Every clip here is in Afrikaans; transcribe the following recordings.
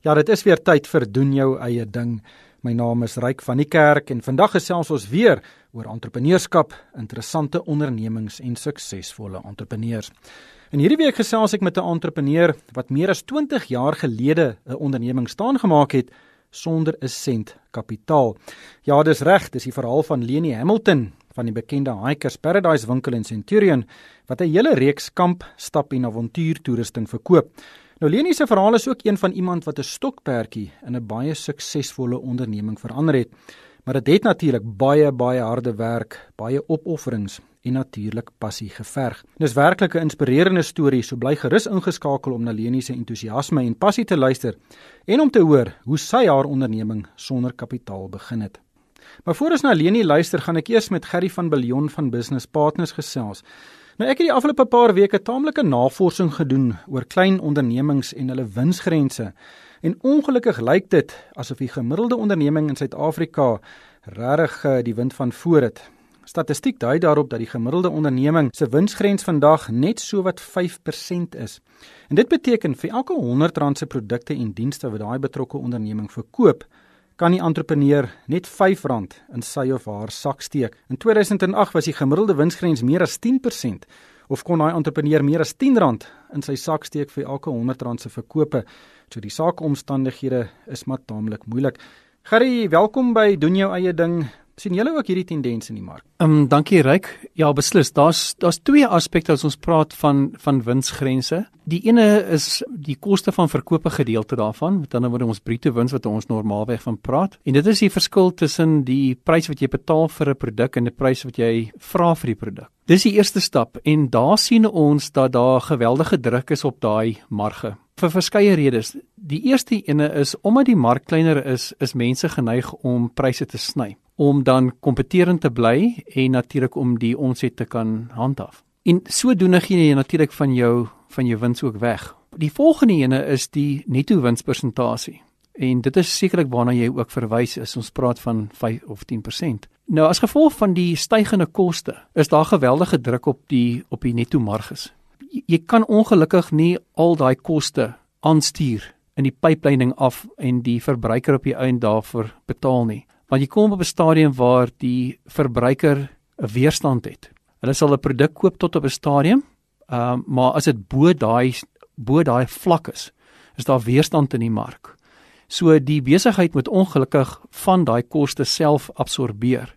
Ja, dit is weer tyd vir doen jou eie ding. My naam is Ryk van die Kerk en vandag gesels ons weer oor entrepreneurskap, interessante ondernemings en suksesvolle entrepreneurs. In hierdie week gesels ek met 'n entrepreneur wat meer as 20 jaar gelede 'n onderneming staan gemaak het sonder 'n sent kapitaal. Ja, dis reg, dis die verhaal van Leni Hamilton van die bekende Hikers Paradise winkel in Centurion wat 'n hele reeks kamp, stap en avontuurtoerusting verkoop. Nou Leni se verhaal is ook een van iemand wat 'n stokperdjie in 'n baie suksesvolle onderneming verander het. Maar dit het, het natuurlik baie baie harde werk, baie opofferings en natuurlik passie geverg. Dis werklik 'n inspirerende storie, so bly gerus ingeskakel om na Leni se entoesiasme en passie te luister en om te hoor hoe sy haar onderneming sonder kapitaal begin het. Maar voor ons na Leni luister, gaan ek eers met Gerry van Billion van Business Partners gesels. Nou ek het die afgelope paar weke taamlike navorsing gedoen oor klein ondernemings en hulle winsgrense. En ongelukkig lyk dit asof die gemiddelde onderneming in Suid-Afrika regtig eh, die wind van voor het. Statistiek dui daarop dat die gemiddelde onderneming se winsgrens vandag net so wat 5% is. En dit beteken vir elke R100 se produkte en dienste wat daai betrokke onderneming verkoop, kan die entrepreneur net R5 in sy of haar sak steek. In 2008 was die gemiddelde winsgrens meer as 10% of kon daai entrepreneur meer as R10 in sy sak steek vir elke R100 se verkope. So die saakomstandighede is maar taamlik moeilik. Gary, welkom by doen jou eie ding sien julle ook hierdie tendens in die mark? Ehm um, dankie Ryk. Ja, beslis. Daar's daar's twee aspekte as ons praat van van winsgrense. Die ene is die koste van verkope gedeelte daarvan, met ander woorde ons bruto wins wat ons normaalweg van praat. En dit is die verskil tussen die prys wat jy betaal vir 'n produk en die prys wat jy vra vir die produk. Dis die eerste stap en daar sien ons dat daar geweldige druk is op daai marge vir verskeie redes. Die eerste ene is omdat die mark kleiner is, is mense geneig om pryse te sny om dan kompeterend te bly en natuurlik om die omset te kan handhaaf. En sodoende gee jy natuurlik van jou van jou wins ook weg. Die volgende ene is die netto winspersentasie. En dit is sekerlik waarna jy ook verwys as ons praat van 5 of 10%. Nou as gevolg van die stygende koste, is daar geweldige druk op die op die netto marges. Jy kan ongelukkig nie al daai koste aanstuur in die pypleining af en die verbruiker op die einde daarvoor betaal nie want jy kom op 'n stadium waar die verbruiker 'n weerstand het. Hulle sal 'n produk koop tot op 'n stadium, ehm uh, maar as dit bo daai bo daai vlak is, is daar weerstand in die mark. So die besigheid moet ongelukkig van daai koste self absorbeer.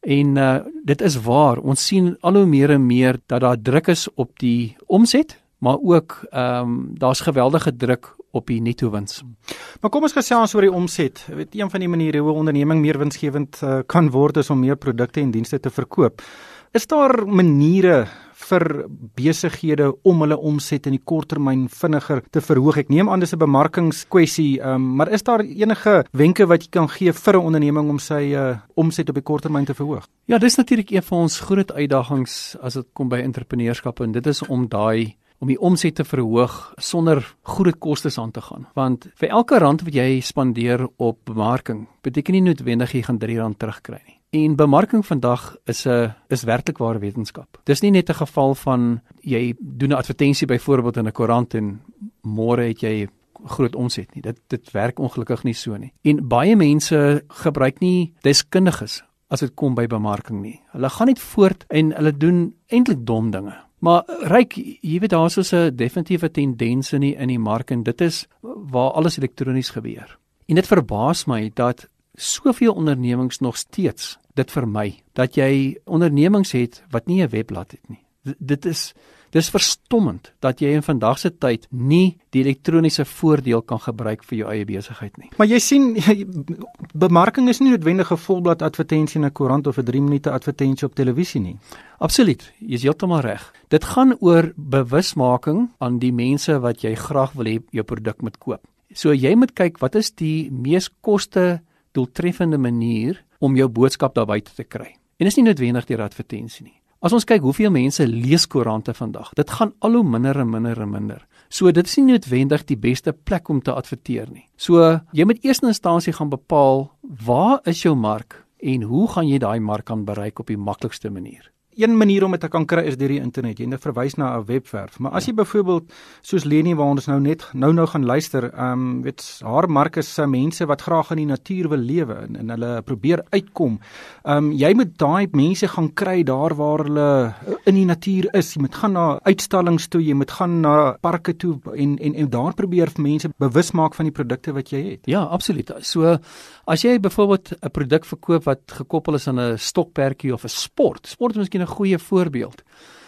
En uh dit is waar, ons sien al hoe meer en meer dat daar druk is op die omset, maar ook ehm um, daar's geweldige druk op die netto wins. Maar kom ons gesels oor die omset. Jy weet een van die maniere hoe 'n onderneming meer winsgewend uh, kan word is om meer produkte en dienste te verkoop. Is daar maniere vir besighede om hulle omset in die korttermyn vinniger te verhoog? Ek neem aan dis 'n bemarkingskwessie, um, maar is daar enige wenke wat jy kan gee vir 'n onderneming om sy uh, omset op die korttermyn te verhoog? Ja, dis natuurlik een van ons groot uitdagings as dit kom by entrepreneurskap en dit is om daai om die omset te verhoog sonder groot kostes aan te gaan. Want vir elke rand wat jy spandeer op bemarking, beteken nie noodwendig jy gaan R3 terugkry nie. En bemarking vandag is 'n is werklik ware wetenskap. Dis nie net 'n geval van jy doen 'n advertensie byvoorbeeld in 'n koerant en môre het jy groot omset nie. Dit dit werk ongelukkig nie so nie. En baie mense gebruik nie deskundiges as dit kom by bemarking nie. Hulle gaan net voort en hulle doen eintlik dom dinge. Maar ryk, jy weet daar's so 'n definitiewe tendens in die in die mark en dit is waar alles elektronies gebeur. En dit verbaas my dat soveel ondernemings nog steeds dit vermy dat jy ondernemings het wat nie 'n webblad het nie. D dit is Dis verstommend dat jy in vandag se tyd nie die elektroniese voordeel kan gebruik vir jou eie besigheid nie. Maar jy sien bemarking is nie noodwendig 'n volblad advertensie in 'n koerant of 'n 3 minute advertensie op televisie nie. Absoluut, jy is heeltemal reg. Dit gaan oor bewusmaking aan die mense wat jy graag wil hê jou produk moet koop. So jy moet kyk wat is die mees koste doeltreffende manier om jou boodskap daar buite te kry. En dis nie noodwendig deur advertensie nie. As ons kyk hoeveel mense lees koerante vandag, dit gaan al hoe minder en minder en minder. So dit is nie noodwendig die beste plek om te adverteer nie. So jy moet eers in instansie gaan bepaal waar is jou mark en hoe gaan jy daai mark kan bereik op die maklikste manier. Een manier om dit te kan kry is deur die internet. Jy net verwys na 'n webwerf. Maar as jy byvoorbeeld soos Leni waar ons nou net nou nou gaan luister, ehm um, weet haar mark is se mense wat graag in die natuur wil lewe en, en hulle probeer uitkom. Ehm um, jy moet daai mense gaan kry daar waar hulle in die natuur is. Jy moet gaan na uitstallings toe, jy moet gaan na parke toe en en en daar probeer vir mense bewus maak van die produkte wat jy het. Ja, absoluut. So as jy byvoorbeeld 'n produk verkoop wat gekoppel is aan 'n stokperdjie of 'n sport, sport is miskien 'n goeie voorbeeld.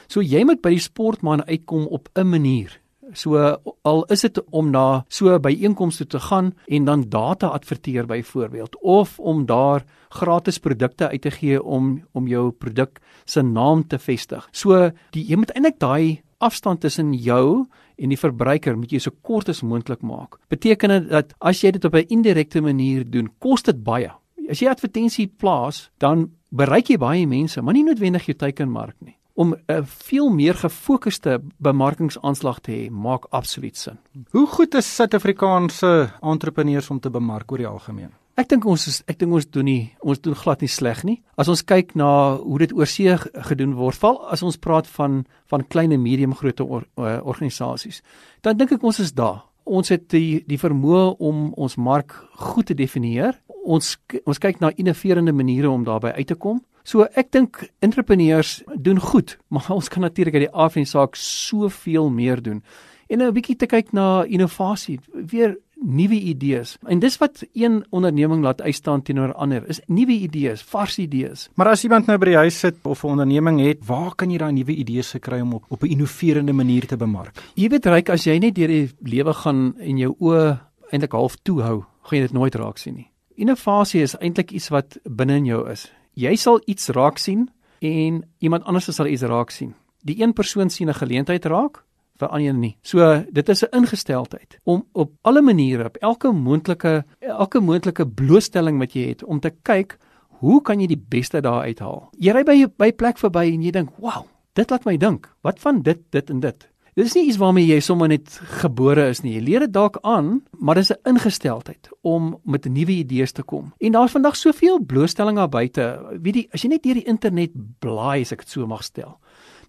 So jy moet by die sportman uitkom op 'n manier. So al is dit om na so by einkomste te gaan en dan data adverteer byvoorbeeld of om daar gratis produkte uit te gee om om jou produk se naam te vestig. So die jy moet eintlik daai afstand tussen jou en die verbruiker moet jy so kort as moontlik maak. Beteken dit dat as jy dit op 'n indirekte manier doen, kos dit baie. As jy advertensie plaas, dan bereik jy baie mense, maar nie noodwendig jou teikenmark nie. Om 'n veel meer gefokusde bemarkingsaanslag te hê, maak absoluut sin. Hoe goed is Suid-Afrikaanse entrepreneurs om te bemark oor die algemeen? Ek dink ons is ek dink ons doen nie ons doen glad nie sleg nie. As ons kyk na hoe dit oorsee gedoen word, val as ons praat van van klein en medium grootte or, uh, organisasies, dan dink ek ons is daar. Ons het die die vermoë om ons mark goed te definieer. Ons ons kyk na innoverende maniere om daarbey uit te kom. So ek dink entrepreneurs doen goed, maar ons kan natuurlik uit die af en saak soveel meer doen. En 'n bietjie te kyk na innovasie. Weer nuwe idees. En dis wat een onderneming laat uitstaan teenoor ander, is nuwe idees, vars idees. Maar as iemand nou by die huis sit of 'n onderneming het, waar kan jy daai nuwe idees kry om op op 'n innoverende manier te bemark? Jy weet ryk as jy net deur die lewe gaan en jou oë eintlik half toe hou, gaan jy dit nooit raak sien nie. Innovasie is eintlik iets wat binne in jou is. Jy sal iets raak sien en iemand anders sal iets raak sien. Die een persoon sien 'n geleentheid raak, vir ander nie. So dit is 'n ingesteldheid om op alle maniere op elke moontlike elke moontlike blootstelling wat jy het om te kyk hoe kan jy die beste daar uithaal. Jy ry by by plek verby en jy dink, "Wow, dit laat my dink. Wat van dit, dit en dit?" Dit is nie iets waarmee jy sommer net gebore is nie. Jy leer dit dalk aan, maar dis 'n ingesteldheid om met nuwe idees te kom. En daar's vandag soveel blootstelling daar buite. Wie die as jy net deur die internet blaai, as ek dit so mag stel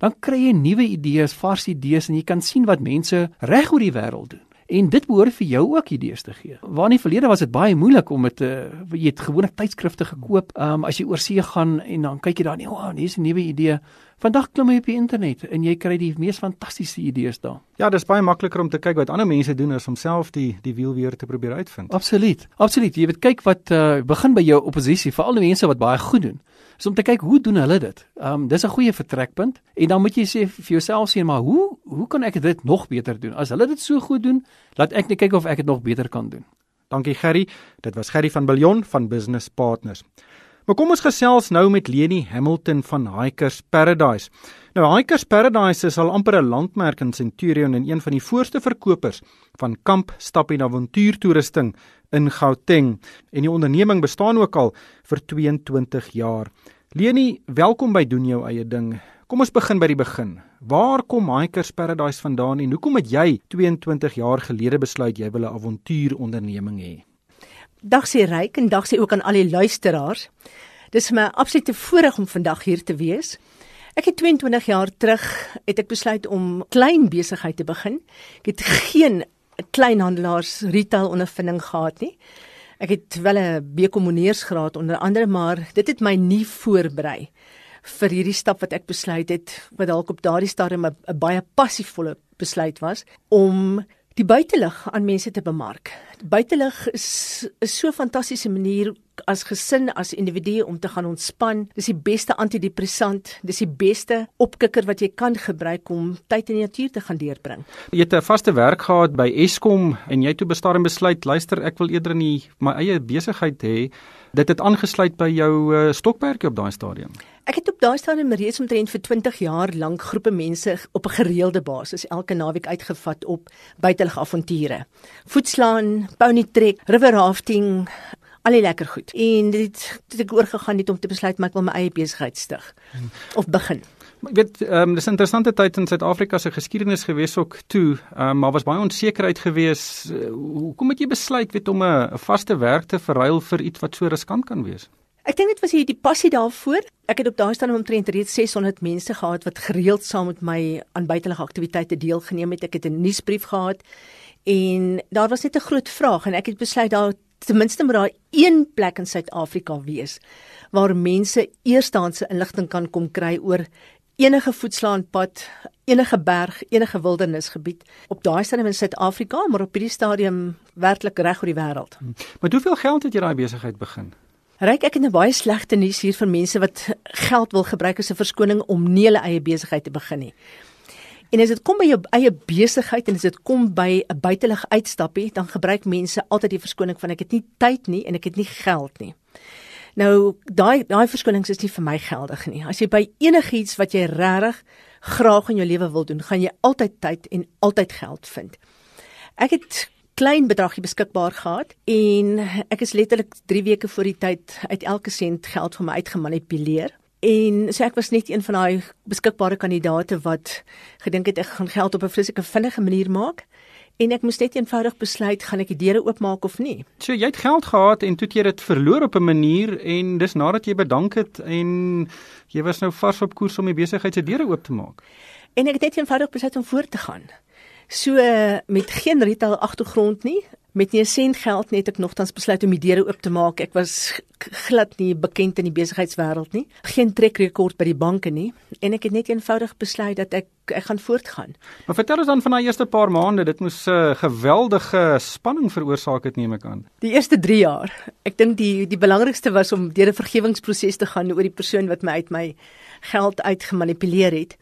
dan kry jy nuwe idees, vars idees en jy kan sien wat mense reg oor die wêreld doen. En dit behoort vir jou ook idees te gee. Waar in die verlede was dit baie moeilik om met 'n uh, jy het gewone tydskrifte gekoop. Ehm um, as jy oor see gaan en dan kyk jy daar, nee, wow, hier is 'n nuwe idee. Vandag klim jy op die internet en jy kry die mees fantastiese idees daar. Ja, dis baie makliker om te kyk wat ander mense doen as om self die die wiel weer te probeer uitvind. Absoluut. Absoluut. Jy weet kyk wat uh, begin by jou oppositie, veral die mense wat baie goed doen is om te kyk hoe doen hulle dit. Ehm um, dis 'n goeie vertrekpunt en dan moet jy sê vir jouself sien maar hoe hoe kan ek dit nog beter doen? As hulle dit so goed doen, laat ek net kyk of ek dit nog beter kan doen. Dankie Gerry. Dit was Gerry van Billion van Business Partners. Maar kom ons gesels nou met Leni Hamilton van Hikers Paradise. Nou Hikers Paradise is al amper 'n landmerk in Centurion en een van die voorste verkopers van kamp, stap en avontuurtoerusting in Gauteng en die onderneming bestaan ook al vir 22 jaar. Leni, welkom by doen jou eie ding. Kom ons begin by die begin. Waar kom Hikers Paradise vandaan en hoekom het jy 22 jaar gelede besluit jy wil 'n avontuuronderneming hê? Dag sê ryk en dag sê ook aan al die luisteraars. Dis my absolute voorreg om vandag hier te wees. Ek het 22 jaar terug het ek besluit om klein besigheid te begin. Ek het geen 'n kleinhandelaars retail ondervinding gehad nie. Ek het wel 'n bekommoneersgraad onder andere, maar dit het my nie voorberei vir hierdie stap wat ek besluit het wat dalk op daardie stadium 'n baie passievolle besluit was om die buitelug aan mense te bemark. Buitelug is 'n so fantastiese manier as gesin as individu om te gaan ontspan. Dis die beste antidepressant, dis die beste opkikker wat jy kan gebruik om tyd in die natuur te gaan deurbring. Jy het 'n vaste werk gehad by Eskom en jy het toe bestaan en besluit, luister, ek wil eerder in die, my eie besigheid hê. Dit het aangesluit by jou uh, stokperdjie op daai stadium. Ek het op daai stadium reeds omtrent vir 20 jaar lank groepe mense op 'n gereelde basis elke naweek uitgevat op buitelug avonture. Voetslaan, pony trek, river rafting, al die lekker goed. En dit het ek oorgegaan net om te besluit maar ek wil my eie besigheid stig of begin. Maar ek weet, ehm um, dis 'n interessante tyd in Suid-Afrika se geskiedenis gewees ook toe, ehm um, maar was baie onsekerheid gewees. Uh, hoekom het jy besluit weet om 'n vaste werk te verruil vir iets wat so riskant kan wees? Ek dink dit was hier die passie daarvoor. Ek het op daai stadium omtrent reeds 600 mense gehad wat gereeld saam met my aan buitelike aktiwiteite deelgeneem het. Ek het 'n nuusbrief gehad en daar was net 'n groot vraag en ek het besluit daar ten minste moet daar een plek in Suid-Afrika wees waar mense eerstehandse inligting kan kom kry oor enige voetslaanpad, enige berg, enige wildernisgebied op daai stadium in Suid-Afrika, maar op hierdie stadium werklik reg oor die wêreld. Hm. Maar hoeveel geld het jy daai besigheid begin? Ryk ek het 'n baie slegte nuus hier vir mense wat geld wil gebruik as 'n verskoning om nie hulle eie besigheid te begin nie. En as dit kom by jou eie besigheid en as dit kom by 'n buitelug uitstappie, dan gebruik mense altyd die verskoning van ek het nie tyd nie en ek het nie geld nie. Nou daai daai verskonings is nie vir my geldig nie. As jy by enigiets wat jy regtig graag in jou lewe wil doen, gaan jy altyd tyd en altyd geld vind. Ek het klein bedragie beskikbaar gehad en ek is letterlik 3 weke voor die tyd uit elke sent geld vir my uitgemanipuleer. En so ek was net een van daai beskikbare kandidaate wat gedink het ek gaan geld op 'n vreeslike vinnige manier maak en ek moes net eenvoudig besluit gaan ek die deure oopmaak of nie. So jy het geld gehad en toe het jy dit verloor op 'n manier en dis nadat jy bedank het en jy was nou vars op koers om die besigheid se deure oop te maak. En ek het net eenvoudig besluit om voort te gaan. So met geen retail agtergrond nie, met nie 'n sent geld net ek nogtans besluit om die deure oop te maak. Ek was glad nie bekend in die besigheidswêreld nie. Geen trekrekord by die banke nie en ek het net eenvoudig besluit dat ek ek gaan voortgaan. Maar vertel ons dan van daai eerste paar maande. Dit moes 'n uh, geweldige spanning veroorsaak het neem ek aan. Die eerste 3 jaar. Ek dink die die belangrikste was om deur 'n vergewingsproses te gaan oor die persoon wat my uit my geld uitgemanipuleer het.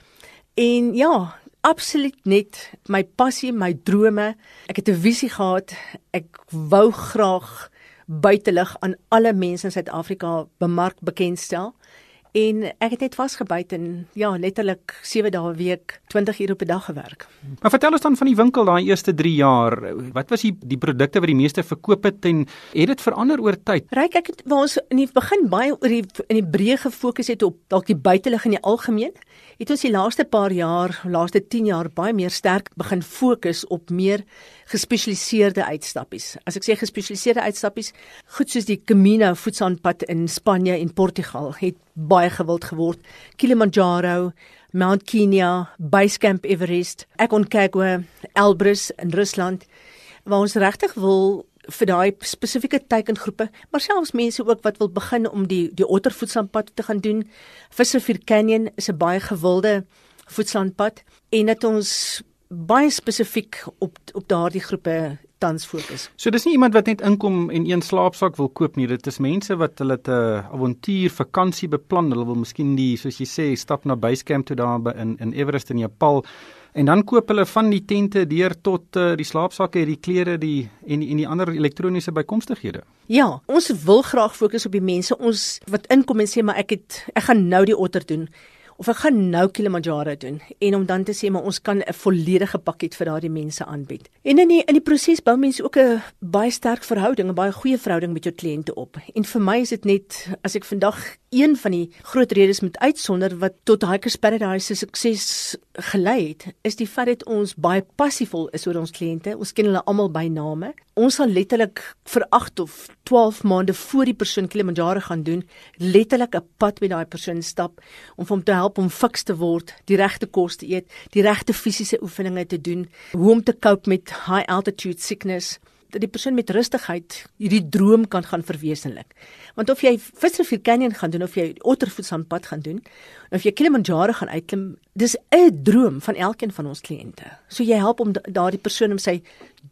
En ja, absoluut net my passie, my drome. Ek het 'n visie gehad. Ek wou graag buitelug aan alle mense in Suid-Afrika bemark bekendstel. En ek het net vasgebyt en ja, letterlik 7 dae 'n week, 20 ure op 'n dag gewerk. Maar vertel ons dan van die winkel daai eerste 3 jaar. Wat was die die produkte wat die meeste verkoop het en het dit verander oor tyd? Ryk ek het waar ons in die begin baie oor die in die breë gefokus het op dalk die buitelug in die algemeen het ons die laaste paar jaar, laaste 10 jaar baie meer sterk begin fokus op meer gespesialiseerde uitstappies. As ek sê gespesialiseerde uitstappies, goed soos die Camino voetsaanpad in Spanje en Portugal het baie gewild geword. Kilimanjaro, Mount Kenya, Basecamp Everest, Aconcagua, Elbrus in Rusland waar ons regtig wil vir daai spesifieke teikengroepe, maar selfs mense ook wat wil begin om die die ottervoetsaanpad te gaan doen. Visrivier Canyon is 'n baie gewilde voetsaanpad en dit ons baie spesifiek op op daardie groepe tans fokus. So dis nie iemand wat net inkom en een slaapsak wil koop nie. Dit is mense wat hulle 'n avontuur vakansie beplan. Hulle wil miskien die soos jy sê stap na basecamp toe daar in in Everest in Nepal En dan koop hulle van die tente deur tot uh, die slaapsakke, die klere, die en die, en die ander elektroniese bykomstighede. Ja, ons wil graag fokus op die mense ons wat inkom en sê maar ek het ek gaan nou die otter doen of ek gaan nou Kilimanjaro doen en om dan te sê maar ons kan 'n volledige pakket vir daardie mense aanbied. En in die in die proses bou mense ook 'n baie sterk verhouding, 'n baie goeie verhouding met jou kliënte op. En vir my is dit net as ek vandag een van die groot redes met uitsonder wat tot Hikers Paradise se sukses gelei het, is die feit dat ons baie passievol is oor ons kliënte. Ons ken hulle almal by name. Ons sal letterlik vir 8 of 12 maande voor die persoon Kilimanjaro gaan doen, letterlik 'n pad met daai persoon stap om hom te help om fiks te word, die regte kos te eet, die regte fisiese oefeninge te doen, hoe om te cope met high altitude sickness die persoon met rustigheid hierdie droom kan gaan verwesenlik. Want of jy Visrivier Canyon gaan doen of jy Ottervoetsaanpad gaan doen of jy Kilimanjaro gaan uitklim, dis 'n droom van elkeen van ons kliënte. So jy help om daardie persoon om sy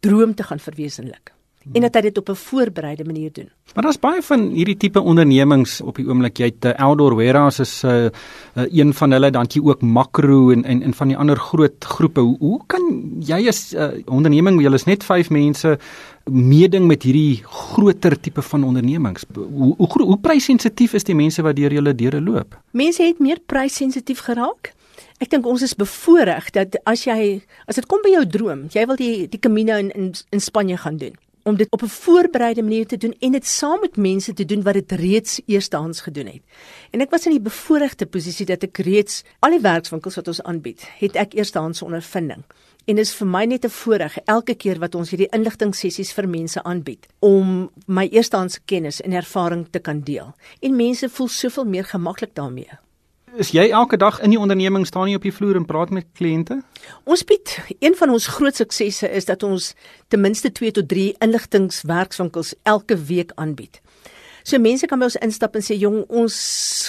droom te gaan verwesenlik en dat hy dit op 'n voorbereide manier doen. Maar daar's baie van hierdie tipe ondernemings op die oomblik. Jy het Eldor Warehouse is 'n uh, uh, een van hulle, dan jy ook Makro en en en van die ander groot groepe. Hoe, hoe kan jy as uh, onderneming, jy is net 5 mense meeding met hierdie groter tipe van ondernemings? Hoe hoe, hoe prysensitief is die mense wat deur julle deure loop? Mense het meer prysensitief geraak. Ek dink ons is bevoordeel dat as jy as dit kom by jou droom, jy wil die die Camino in in, in Spanje gaan doen om dit op 'n voorbereide manier te doen en dit saam met mense te doen wat dit reeds eerstehands gedoen het. En ek was in die bevoordeelde posisie dat ek reeds al die werkswinkels wat ons aanbied, het ek eerstehands ondervinding. En dit is vir my net 'n voorreg elke keer wat ons hierdie inligtingsessies vir mense aanbied om my eerstehandse kennis en ervaring te kan deel. En mense voel soveel meer gemaklik daarmee. Is jy elke dag in die onderneming staan jy op die vloer en praat met kliënte? Ons bied een van ons groot suksesse is dat ons ten minste 2 tot 3 inligtingswerkswinkels elke week aanbied. So mense kan by ons instap en sê jong ons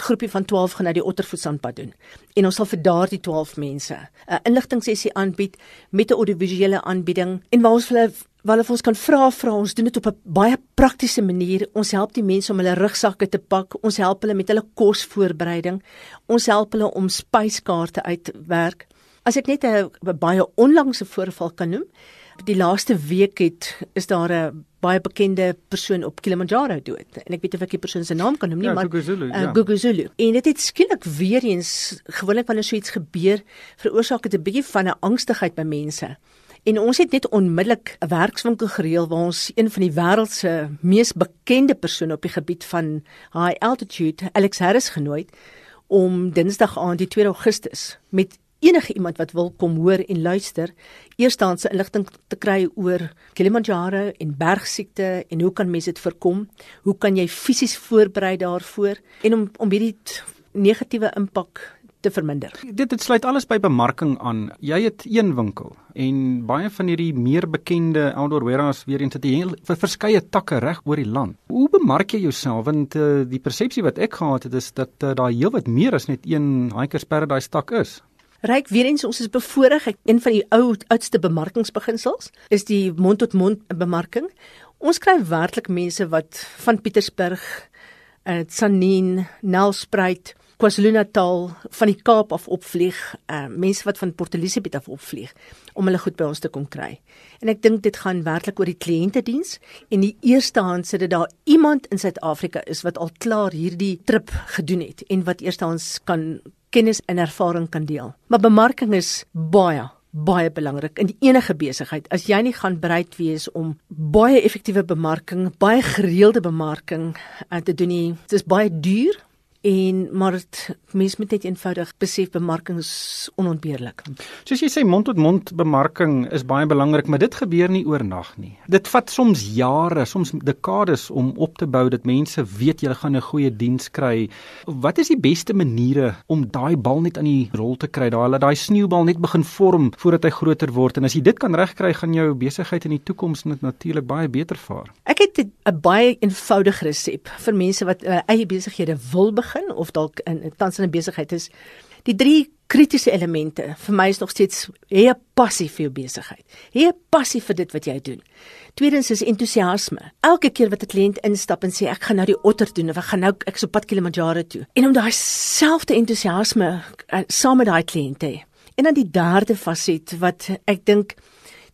groepie van 12 gaan na die Ottervoetsandpad doen. En ons sal vir daardie 12 mense 'n inligtingsessie aanbied met 'n audiovisuele aanbieding. En waar ons hulle waar hulle ons kan vra vra. Ons doen dit op 'n baie praktiese manier. Ons help die mense om hulle rugsakke te pak. Ons help hulle met hulle kosvoorbereiding. Ons help hulle om spyskaarte uitwerk as ek net 'n baie onlangse voorval kan noem die laaste week het is daar 'n baie bekende persoon op Kilimanjaro dood. En ek weet of ek die persoon se naam kan noem nie ja, maar Guguzulu, uh, ja. Guguzulu. En dit het skielik weer eens gewoonlik wanneer so iets gebeur veroorsaak dit 'n bietjie van 'n angstigheid by mense. En ons het net onmiddellik 'n werkswinkel gereël waar ons een van die wêreld se mees bekende persone op die gebied van high altitude, Alex Harris genooi om Dinsdag aand die 2 Augustus met enige iemand wat wil kom hoor en luister, eerstehandse inligting te kry oor Kilimanjaro en bergsiekte en hoe kan mense dit voorkom? Hoe kan jy fisies voorberei daarvoor en om om hierdie negatiewe impak te verminder. Dit dit sluit alles by bemarking aan. Jy het een winkel en baie van hierdie meer bekende outdoor warehouse weer eens het jy vir verskeie takke reg oor die land. Hoe bemark jy jouself want uh, die persepsie wat ek gehad het is dat uh, daar heelwat meer as net een Hikers Paradise tak is. Ryk weer eens ons is bevoorreg een van die ou oudste bemarkingsbeginsels is die mond tot mond bemarking. Ons kry werklik mense wat van Pietersburg, uh, Tsanin, Nelspruit, KwaZulu-Natal van die Kaap af opvlieg, uh, mense wat van Port Elizabeth af opvlieg om hulle goed by ons te kom kry. En ek dink dit gaan werklik oor die kliëntediens en die eerste hand sit dit daar iemand in Suid-Afrika is wat al klaar hierdie trip gedoen het en wat eerstehands kan kennis en ervaring kan deel. Maar bemarking is baie baie belangrik in enige besigheid. As jy nie gaan bereid wees om baie effektiewe bemarking, baie gereelde bemarking uh, te doen nie, dit is baie duur en maar mense moet net eenvoudig besef bemarking is onontbeerlik. Soos jy sê mond tot mond bemarking is baie belangrik, maar dit gebeur nie oornag nie. Dit vat soms jare, soms dekades om op te bou dat mense weet jy gaan 'n goeie diens kry. Wat is die beste maniere om daai bal net aan die rol te kry, daai daai sneeubal net begin vorm voordat hy groter word en as jy dit kan regkry, gaan jou besigheid in die toekoms natuurlik baie beter vaar. Ek het 'n baie eenvoudige resep vir mense wat uh, eie besighede wil begin begin of dalk in tans in 'n besigheid is die drie kritiese elemente vir my is nog steeds hê 'n passie vir jou besigheid. Hê 'n passie vir dit wat jy doen. Tweedens is entoesiasme. Elke keer wat 'n kliënt instap en sê ek gaan nou die otter doen of ek gaan nou ek so pad Kilimanjaro toe. En om daai selfde entoesiasme uh, saam met daai kliënte. En dan die derde faset wat ek dink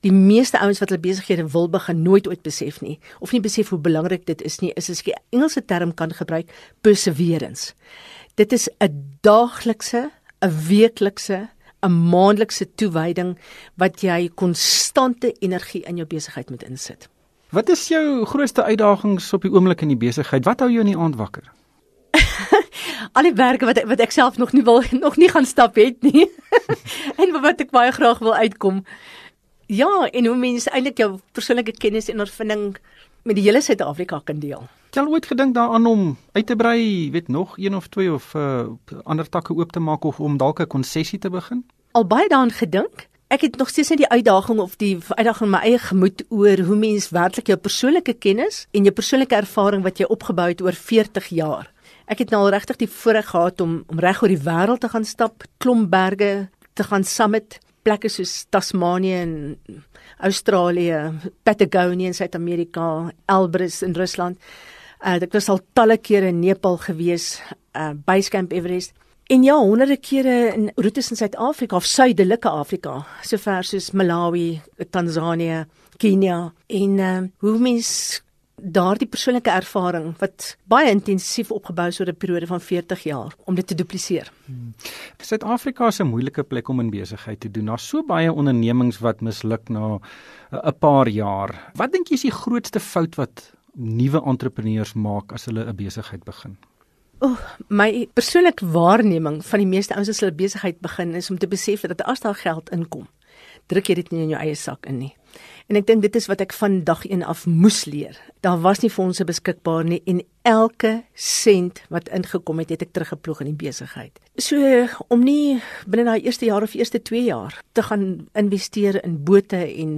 die meeste ouens wat hulle besighede wil begin nooit ooit besef nie of nie besef hoe belangrik dit is nie is as ek 'n Engelse term kan gebruik perseverance. Dit is 'n daaglikse, 'n weeklikse, 'n maandelikse toewyding wat jy konstante energie in jou besigheid moet insit. Wat is jou grootste uitdagings op die oomblik in die besigheid? Wat hou jou in die aand wakker? Al die werke wat wat ek self nog nie wil nog nie gaan stap het nie. en wat ek baie graag wil uitkom. Ja, en hoe mense eintlik jou persoonlike kennis en ervaring met die hele Suid-Afrika kan deel. Het jy al ooit gedink daaraan om uit te brei, weet nog een of twee of uh, ander takke oop te maak of om dalk 'n konsessie te begin? Al baie daaraan gedink. Ek het nog steeds net die uitdaging of die uitdaging in my eie gemoed oor hoe mens werklik jou persoonlike kennis en jou persoonlike ervaring wat jy opgebou het oor 40 jaar. Ek het nou al regtig die voorreg gehad om om reg oor die wêreld te gaan stap, klomp berge te gaan summit plekke soos Tasmanië en Australië, Patagonia in Suid-Amerika, Elbrus in Rusland. Uh ek was al talle kere in Nepal gewees, uh Basecamp Everest. En ja, honderde kere in roetes in Suid-Afrika of Suidelike Afrika, sover soos Malawi, Tansanië, Kenia en uh hoe mens daardie persoonlike ervaring wat baie intensief opgebou is oor 'n periode van 40 jaar om dit te dupliseer. Suid-Afrika is 'n moeilike plek om in besigheid te doen. Daar's so baie ondernemings wat misluk na 'n paar jaar. Wat dink jy is die grootste fout wat nuwe entrepreneurs maak as hulle 'n besigheid begin? O, oh, my persoonlike waarneming van die meeste ouens as hulle besigheid begin is om te besef dat as daar geld inkom, druk jy dit nie in jou eie sak in nie. En ek dink dit is wat ek van dag 1 af moes leer. Daar was nie fondse beskikbaar nie en elke sent wat ingekom het, het ek teruggeploeg in die besigheid. So om nie binne daai eerste jaar of eerste 2 jaar te gaan investeer in bote en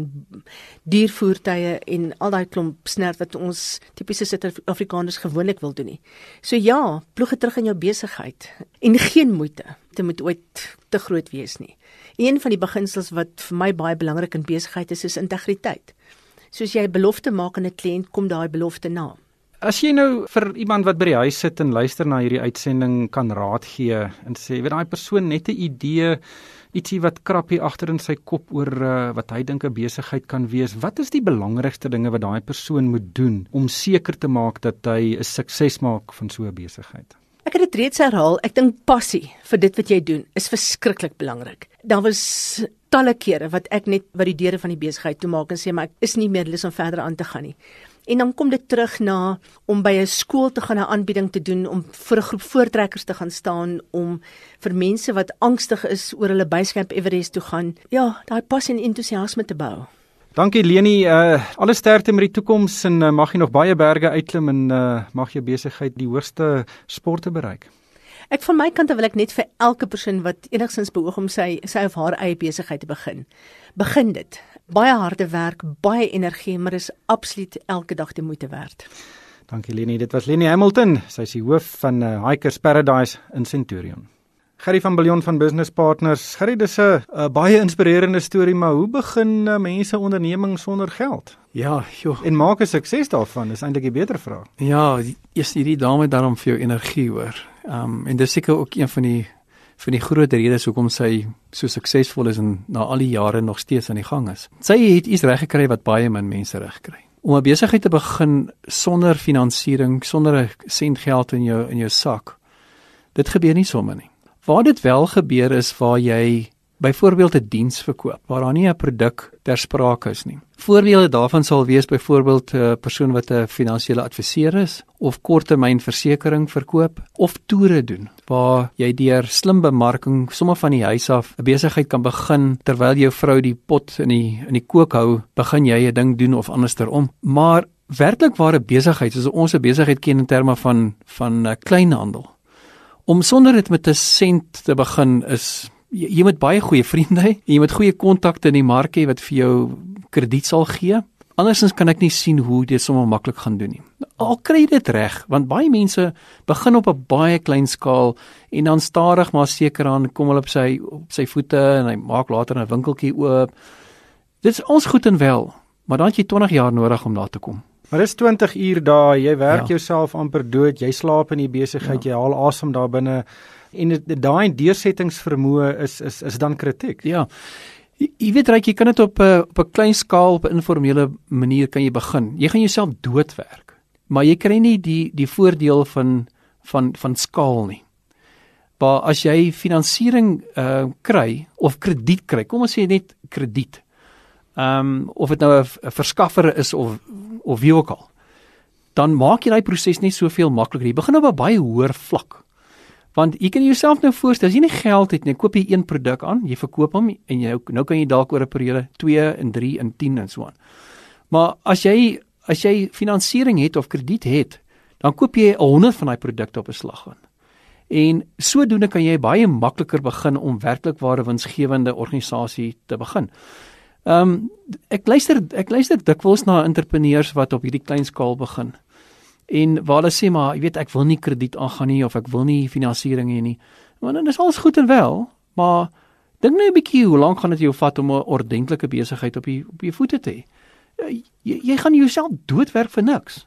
diervoertuie en al daai klomp snert wat ons tipiese Suid-Afrikaners gewoonlik wil doen nie. So ja, ploeg dit terug in jou besigheid en geen moeite. Dit moet ooit te groot wees nie. Een van die beginsels wat vir my baie belangrik in besigheid is, is integriteit. Soos jy 'n belofte maak aan 'n kliënt, kom daai belofte na. As jy nou vir iemand wat by die huis sit en luister na hierdie uitsending kan raad gee en sê, weet daai persoon net 'n idee ietsie wat krappie agter in sy kop oor uh, wat hy dink 'n besigheid kan wees. Wat is die belangrikste dinge wat daai persoon moet doen om seker te maak dat hy 'n sukses maak van so 'n besigheid? Ek het dit reeds herhaal. Ek dink passie vir dit wat jy doen is verskriklik belangrik. Daar was talle kere wat ek net by die deure van die besigheid toe maak en sê maar ek is nie meer lus om verder aan te gaan nie. En dan kom dit terug na om by 'n skool te gaan 'n aanbieding te doen om vir 'n groep voortrekkers te gaan staan om vir mense wat angstig is oor hulle byskap Everest toe gaan. Ja, daai passie en entoesiasme te bou. Dankie Leni, uh alle sterkte met die toekoms en uh, mag jy nog baie berge uitklim en uh mag jou besigheid die hoogste sporte bereik. Ek van my kant wil ek net vir elke persoon wat enigstens beoog om sy sy of haar eie besigheid te begin. Begin dit. Baie harde werk, baie energie, maar is absoluut elke dag die moeite werd. Dankie Leni, dit was Leni Hamilton, sy is die hoof van uh, Hikers Paradise in Centurion. Gerry van Billion van Business Partners. Gerry, dis 'n baie inspirerende storie, maar hoe begin uh, mense onderneming sonder geld? Ja, joh. En maak 'n sukses daarvan, is eintlik 'n beter vraag. Ja, eers hierdie dame daarom vir jou energie hoor. Ehm um, en dis seker ook een van die van die groot redes hoekom sy so suksesvol is en na al die jare nog steeds aan die gang is. Sy het iets reg gekry wat baie min mense reg kry. Om 'n besigheid te begin sonder finansiering, sonder 'n sent geld in jou in jou sak. Dit gebeur nie sommer nie. Waar dit wel gebeur is waar jy byvoorbeeld 'n diens verkoop waar daar nie 'n produk ter sprake is nie. Voorbeelde daarvan sal wees byvoorbeeld 'n persoon wat 'n finansiële adviseur is of korttermynversekering verkoop of toere doen waar jy deur slim bemarking sommer van die huis af 'n besigheid kan begin terwyl jou vrou die pot in die in die kook hou, begin jy 'n ding doen of andersom. Maar werklik ware besigheid, soos ons 'n besigheid ken in terme van van 'n kleinhandel om sonder dit met 'n sent te begin is jy, jy moet baie goeie vriende hê. Jy moet goeie kontakte in die mark hê wat vir jou krediet sal gee. Andersins kan ek nie sien hoe dit sommer maklik gaan doen nie. Al kry jy dit reg, want baie mense begin op 'n baie klein skaal en dan stadig maar seker aan kom hulle op sy op sy voete en hy maak later 'n winkeltjie oop. Dit is ons goed en wel, maar dan het jy 20 jaar nodig om daar te kom. Maar dis 20 uur daai, jy werk ja. jouself amper dood, jy slaap in die besigheid, ja. jy haal asem daar binne en daai deursettingsvermoë is is is dan kritiek. Ja. Jy, jy weet reg, jy kan dit op 'n eh, op 'n klein skaal op 'n informele manier kan jy begin. Jy gaan jouself doodwerk. Maar jy kry nie die die voordeel van van van skaal nie. Maar as jy finansiering uh kry of krediet kry, kom ons sê net krediet. Ehm um, of dit nou 'n verskaffer is of of wie ook al, dan maak jy daai proses net soveel makliker. Jy begin op 'n baie hoër vlak. Want jy kan jouself nou voorstel, as jy nie geld het nie, koop jy een produk aan, jy verkoop hom en jy nou kan jy dalk oor 'n periode 2 en 3 en 10 en so aan. Maar as jy as jy finansiering het of krediet het, dan koop jy 100 van daai produkte op 'n slag aan. En sodoende kan jy baie makliker begin om werklik ware winsgewende organisasie te begin. Ehm um, ek luister ek luister dikwels na entrepreneurs wat op hierdie klein skaal begin. En waar hulle sê maar jy weet ek wil nie krediet aangaan nie of ek wil nie finansiering hê nie. Maar dan is alles goed en wel, maar dink net 'n bietjie hoe lank gaan dit jou vat om 'n ordentlike besigheid op die op jou voete te hê? Jy, jy gaan jouself doodwerk vir niks.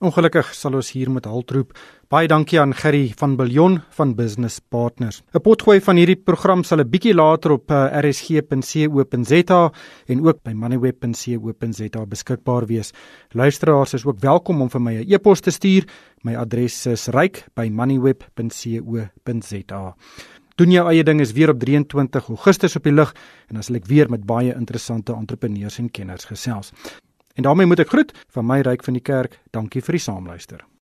Ongelukkig sal ons hier met haltroep. Baie dankie aan Gerry van Billion van Business Partners. 'n Potgooi van hierdie program sal 'n bietjie later op eh, rsg.co.za en ook by moneyweb.co.za beskikbaar wees. Luisteraars is ook welkom om vir my 'n e-pos te stuur. My adres is ryk@moneyweb.co.za. Doen jou eie ding is weer op 23 Augustus op die lug en dan sal ek weer met baie interessante entrepreneurs en kenners gesels. En daarmee moet ek groet van my ryk van die kerk. Dankie vir die saamluister.